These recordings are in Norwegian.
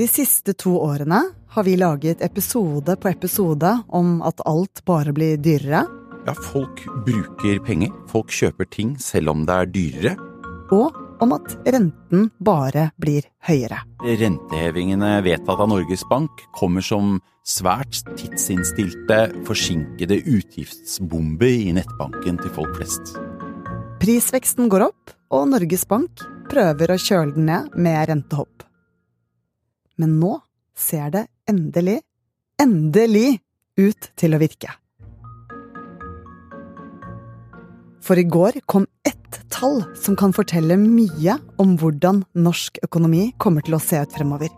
De siste to årene har vi laget episode på episode om at alt bare blir dyrere. Ja, folk bruker penger. Folk kjøper ting selv om det er dyrere. Og om at renten bare blir høyere. Rentehevingene vedtatt av Norges Bank kommer som svært tidsinnstilte, forsinkede utgiftsbomber i nettbanken til folk flest. Prisveksten går opp, og Norges Bank prøver å kjøle den ned med rentehopp. Men nå ser det endelig, endelig ut til å virke. For i går kom ett tall som kan fortelle mye om hvordan norsk økonomi kommer til å se ut fremover.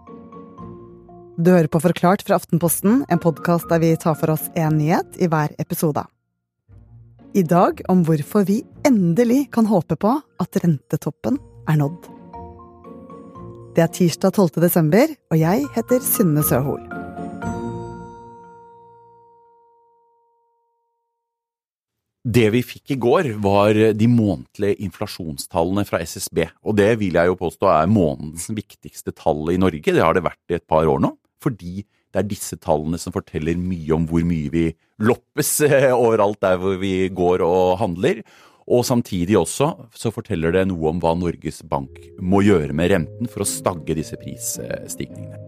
Du hører på Forklart fra Aftenposten, en podkast der vi tar for oss én nyhet i hver episode. I dag om hvorfor vi endelig kan håpe på at rentetoppen er nådd. Det er tirsdag 12. desember, og jeg heter Synne Søhol. Det vi fikk i går, var de månedlige inflasjonstallene fra SSB. Og det vil jeg jo påstå er månedens viktigste tall i Norge. Det har det vært i et par år nå. Fordi det er disse tallene som forteller mye om hvor mye vi loppes overalt der hvor vi går og handler. Og samtidig også så forteller det noe om hva Norges Bank må gjøre med renten for å stagge disse prisstigningene.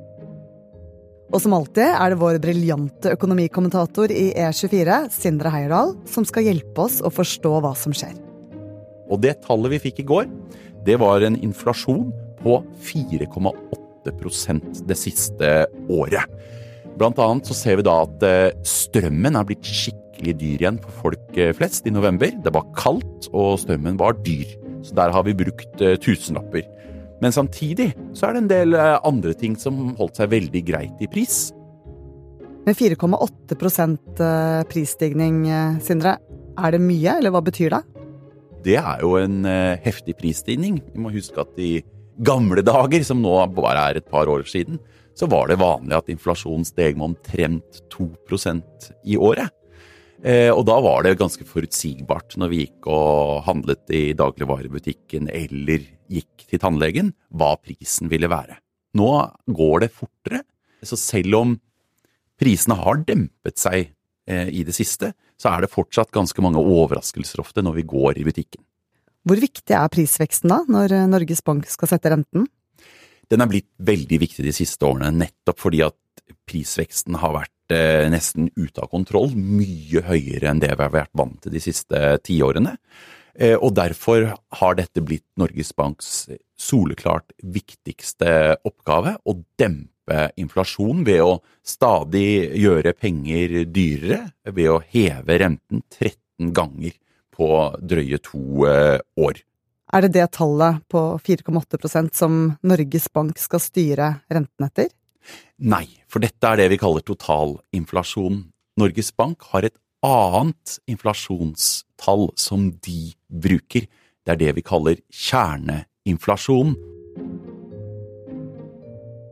Og som alltid er det vår briljante økonomikommentator i E24, Sindre Heierdal, som skal hjelpe oss å forstå hva som skjer. Og det tallet vi fikk i går, det var en inflasjon på 4,8% det siste året. Blant annet så ser vi da at eh, strømmen er blitt skikkelig dyr igjen for folk eh, flest i november. Det var kaldt, og strømmen var dyr. Så der har vi brukt eh, tusenlapper. Men samtidig så er det en del eh, andre ting som holdt seg veldig greit i pris. Med 4,8 eh, prisstigning, Sindre, er det mye, eller hva betyr det? Det er jo en heftig prisstigning. Vi må huske at i gamle dager, som nå bare er et par år siden, så var det vanlig at inflasjonen steg med omtrent 2% i året. Eh, og da var det ganske forutsigbart når vi gikk og handlet i dagligvarebutikken eller gikk til tannlegen, hva prisen ville være. Nå går det fortere, så selv om prisene har dempet seg eh, i det siste, så er det fortsatt ganske mange overraskelser ofte når vi går i butikken. Hvor viktig er prisveksten da, når Norges Bank skal sette renten? Den er blitt veldig viktig de siste årene, nettopp fordi at prisveksten har vært eh, nesten ute av kontroll, mye høyere enn det vi har vært vant til de siste tiårene. Eh, og derfor har dette blitt Norges Banks soleklart viktigste oppgave, å dempe inflasjon ved å stadig gjøre penger dyrere, ved å heve renten 13 ganger på drøye to eh, år. Er det det tallet på 4,8% som Norges Bank skal styre renten etter? Nei, for dette er det vi kaller totalinflasjon. Norges Bank har et annet inflasjonstall som de bruker. Det er det vi kaller kjerneinflasjon.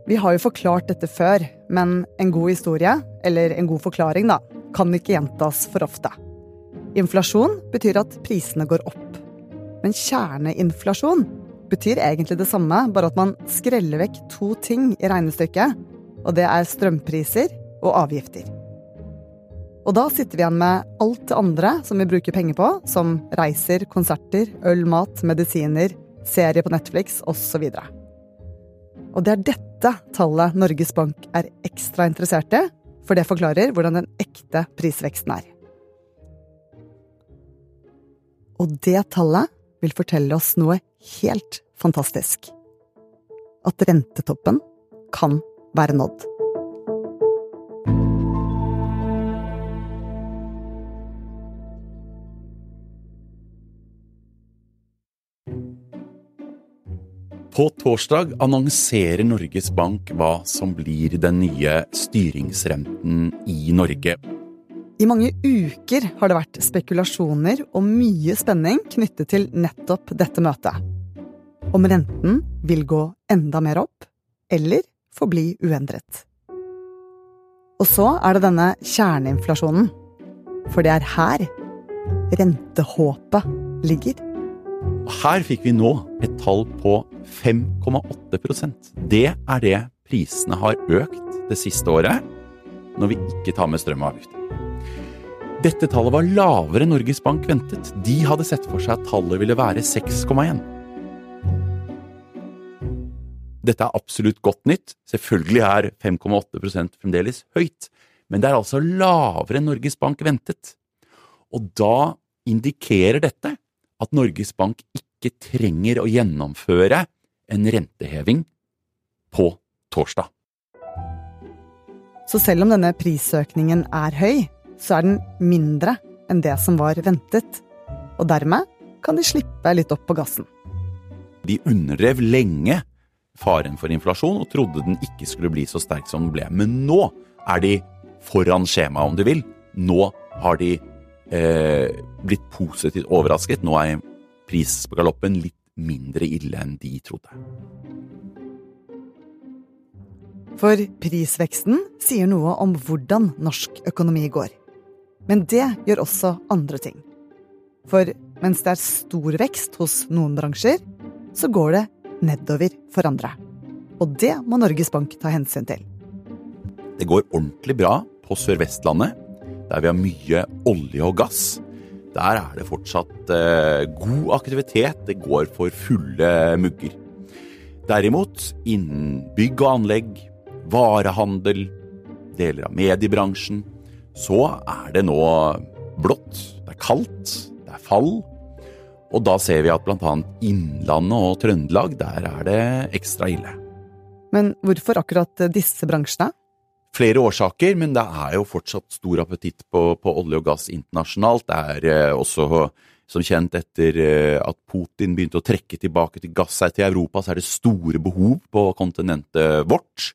Vi har jo forklart dette før, men en god historie, eller en god forklaring, da, kan ikke gjentas for ofte. Inflasjon betyr at prisene går opp. Men kjerneinflasjon betyr egentlig det samme, bare at man skreller vekk to ting i regnestykket og det er strømpriser og avgifter. Og da sitter vi igjen med alt det andre som vi bruker penger på, som reiser, konserter, øl, mat, medisiner, serie på Netflix osv. Og det er dette tallet Norges Bank er ekstra interessert i, for det forklarer hvordan den ekte prisveksten er. Og det tallet vil fortelle oss noe helt fantastisk. At rentetoppen kan være nådd. På torsdag annonserer Norges Bank hva som blir den nye styringsrenten i Norge. I mange uker har det vært spekulasjoner og mye spenning knyttet til nettopp dette møtet. Om renten vil gå enda mer opp, eller forbli uendret. Og så er det denne kjerneinflasjonen. For det er her rentehåpet ligger. Her fikk vi nå et tall på 5,8% Det er det prisene har økt det siste året, når vi ikke tar med strøm. Dette tallet var lavere enn Norges Bank ventet. De hadde sett for seg at tallet ville være 6,1. Dette er absolutt godt nytt. Selvfølgelig er 5,8 fremdeles høyt, men det er altså lavere enn Norges Bank ventet. Og da indikerer dette at Norges Bank ikke trenger å gjennomføre en renteheving på torsdag. Så selv om denne prisøkningen er høy, så er den mindre enn det som var ventet. Og dermed kan de slippe litt opp på gassen. De underdrev lenge faren for inflasjon og trodde den ikke skulle bli så sterk som den ble. Men nå er de foran skjemaet, om du vil. Nå har de eh, blitt positivt overrasket. Nå er prisgaloppen litt mindre ille enn de trodde. For prisveksten sier noe om hvordan norsk økonomi går. Men det gjør også andre ting. For mens det er stor vekst hos noen bransjer, så går det nedover for andre. Og det må Norges Bank ta hensyn til. Det går ordentlig bra på Sør-Vestlandet, der vi har mye olje og gass. Der er det fortsatt eh, god aktivitet. Det går for fulle mugger. Derimot innen bygg og anlegg, varehandel, deler av mediebransjen, så er det nå blått. Det er kaldt, det er fall. Og da ser vi at bl.a. Innlandet og Trøndelag, der er det ekstra ille. Men hvorfor akkurat disse bransjene? Flere årsaker, men det er jo fortsatt stor appetitt på, på olje og gass internasjonalt. Det er eh, også som kjent etter eh, at Putin begynte å trekke tilbake til gass til Europa, så er det store behov på kontinentet vårt.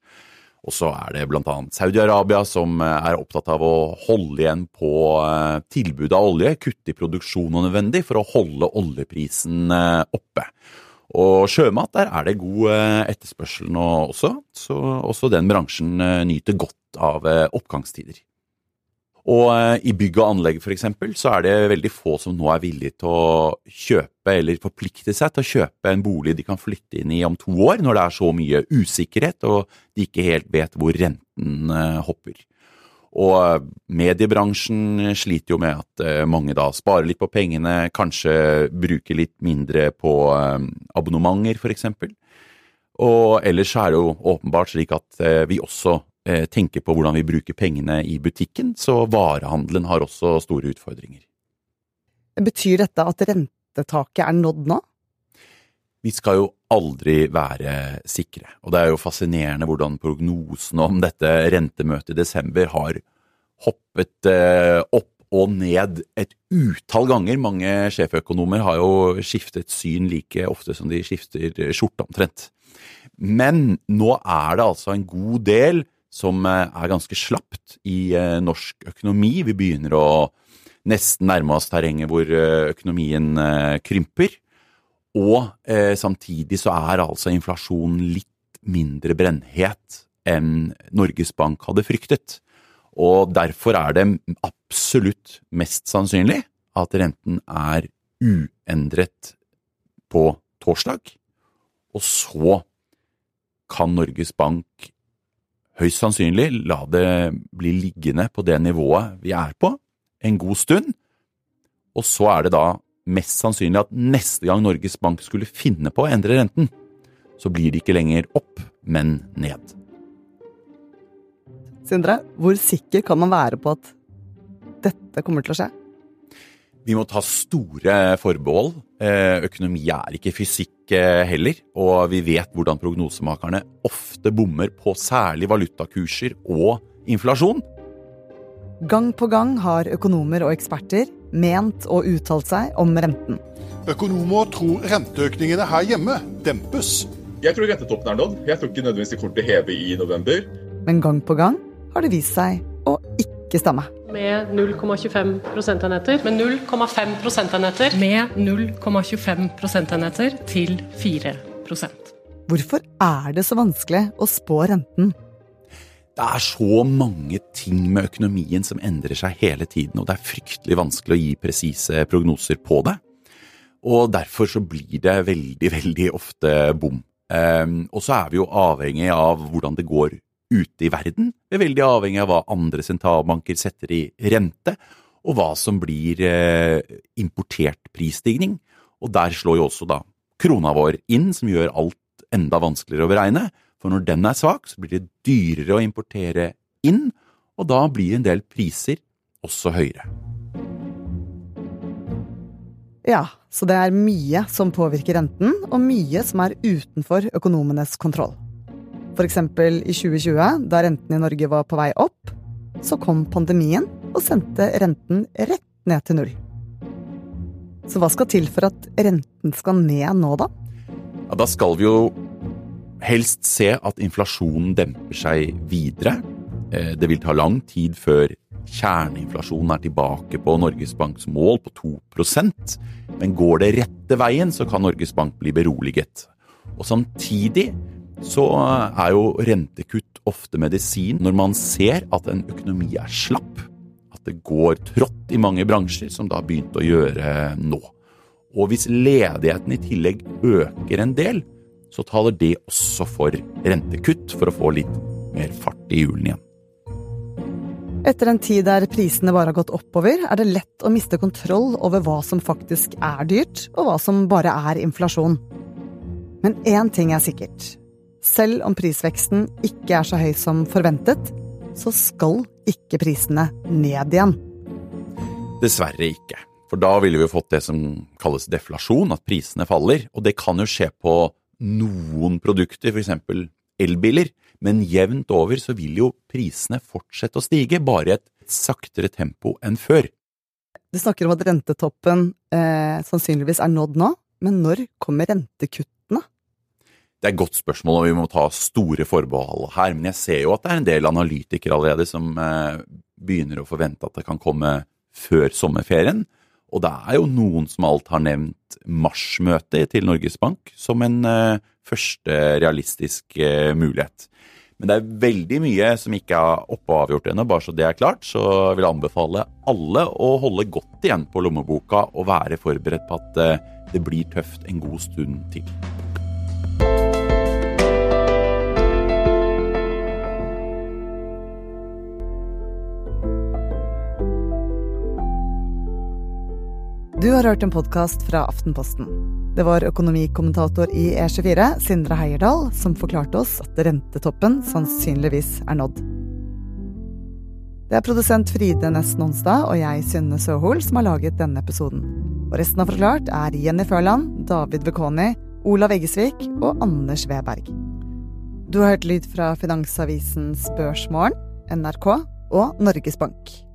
Og så er det bl.a. Saudi-Arabia som eh, er opptatt av å holde igjen på eh, tilbudet av olje, kutte i produksjon og nødvendig for å holde oljeprisen eh, oppe. Og sjømat, der er det god etterspørsel nå også, så også den bransjen nyter godt av oppgangstider. Og eh, i bygg og anlegg f.eks. så er det veldig få som nå er villige til å kjøpe eller forplikte seg til å kjøpe en bolig de kan flytte inn i om to år, når det er så mye usikkerhet og de ikke helt vet hvor renten eh, hopper. Og eh, mediebransjen sliter jo med at mange da sparer litt på pengene, kanskje bruker litt mindre på abonnementer f.eks. Og ellers er det jo åpenbart slik at vi også tenke på hvordan vi bruker pengene i butikken, så varehandelen har også store utfordringer. Betyr dette at rentetaket er nådd nå? Vi skal jo aldri være sikre, og det er jo fascinerende hvordan prognosene om dette rentemøtet i desember har hoppet eh, opp og ned et utall ganger. Mange sjeføkonomer har jo skiftet syn like ofte som de skifter skjorte, omtrent. Men nå er det altså en god del som eh, er ganske slapt i eh, norsk økonomi. Vi begynner å nesten nærme oss terrenget hvor eh, økonomien krymper. Og samtidig så er altså inflasjonen litt mindre brennhet enn Norges Bank hadde fryktet. Og derfor er det absolutt mest sannsynlig at renten er uendret på torsdag. Og så kan Norges Bank høyst sannsynlig la det bli liggende på det nivået vi er på, en god stund. Og så er det da mest sannsynlig at neste gang Norges Bank skulle finne på å endre renten, så blir det ikke lenger opp, men ned. Sindre, hvor sikker kan man være på at dette kommer til å skje? Vi må ta store forbehold. Eh, økonomi er ikke fysikk eh, heller, og vi vet hvordan prognosemakerne ofte bommer på særlig valutakurser og inflasjon. Gang på gang har økonomer og eksperter ment og uttalt seg om renten. Økonomer tror renteøkningene her hjemme dempes. Jeg tror rentetoppen er nådd. Jeg tror ikke nødvendigvis de kommer til å heve i november. Men gang på gang har det vist seg å ikke stemme med 0,25 prosentenheter. Med 0,5 prosentenheter. Med 0,25 prosentenheter til 4% Hvorfor er det så vanskelig å spå renten? Det er så mange ting med økonomien som endrer seg hele tiden, og det er fryktelig vanskelig å gi presise prognoser på det. Og derfor så blir det veldig, veldig ofte bom. Um, og så er vi jo avhengig av hvordan det går ute i verden. Vi er veldig avhengig av hva andre sentralbanker setter i rente, og hva som blir eh, importert prisstigning. Og der slår jo også da krona vår inn, som gjør alt enda vanskeligere å beregne. For når den er svak, så blir det dyrere å importere inn, og da blir en del priser også høyere. Ja, så det er mye som påvirker renten, og mye som er utenfor økonomenes kontroll. Eksempel i 2020, da renten i Norge var på vei opp, så kom pandemien og sendte renten rett ned til null. Så hva skal til for at renten skal ned nå, da? Ja, da skal vi jo helst se at inflasjonen demper seg videre. Eh, det vil ta lang tid før kjerneinflasjonen er tilbake på Norges Banks mål på 2% men går det rette veien, så kan Norges Bank bli beroliget. Og samtidig så er jo rentekutt ofte medisin når man ser at en økonomi er slapp. At det går trått i mange bransjer, som det har begynt å gjøre nå. Og hvis ledigheten i tillegg øker en del, så taler det også for rentekutt for å få litt mer fart i hjulene igjen. Etter en tid der prisene bare har gått oppover, er det lett å miste kontroll over hva som faktisk er dyrt, og hva som bare er inflasjon. Men én ting er sikkert. Selv om prisveksten ikke er så høy som forventet, så skal ikke prisene ned igjen. Dessverre ikke. For da ville vi fått det som kalles deflasjon, at prisene faller. Og det kan jo skje på noen produkter, f.eks. elbiler. Men jevnt over så vil jo prisene fortsette å stige, bare i et saktere tempo enn før. Du snakker om at rentetoppen eh, sannsynligvis er nådd nå, men når kommer rentekuttene? Det er et godt spørsmål, og vi må ta store forbehold her. Men jeg ser jo at det er en del analytikere allerede som eh, begynner å forvente at det kan komme før sommerferien. Og det er jo noen som alt har nevnt marsmøtet til Norges Bank som en eh, første realistisk eh, mulighet. Men det er veldig mye som ikke er oppe og avgjort ennå, bare så det er klart. Så jeg vil anbefale alle å holde godt igjen på lommeboka og være forberedt på at det blir tøft en god stund til. Du har hørt en podkast fra Aftenposten. Det var økonomikommentator i E24, Sindre Heierdal, som forklarte oss at rentetoppen sannsynligvis er nådd. Det er produsent Fride Nesten Onsdag og jeg, Synne Søhol, som har laget denne episoden. Og resten av Forklart er Jenny Førland, David Vekoni, Olav Eggesvik og Anders Weberg. Du har hørt lyd fra Finansavisens Børsmorgen, NRK og Norges Bank.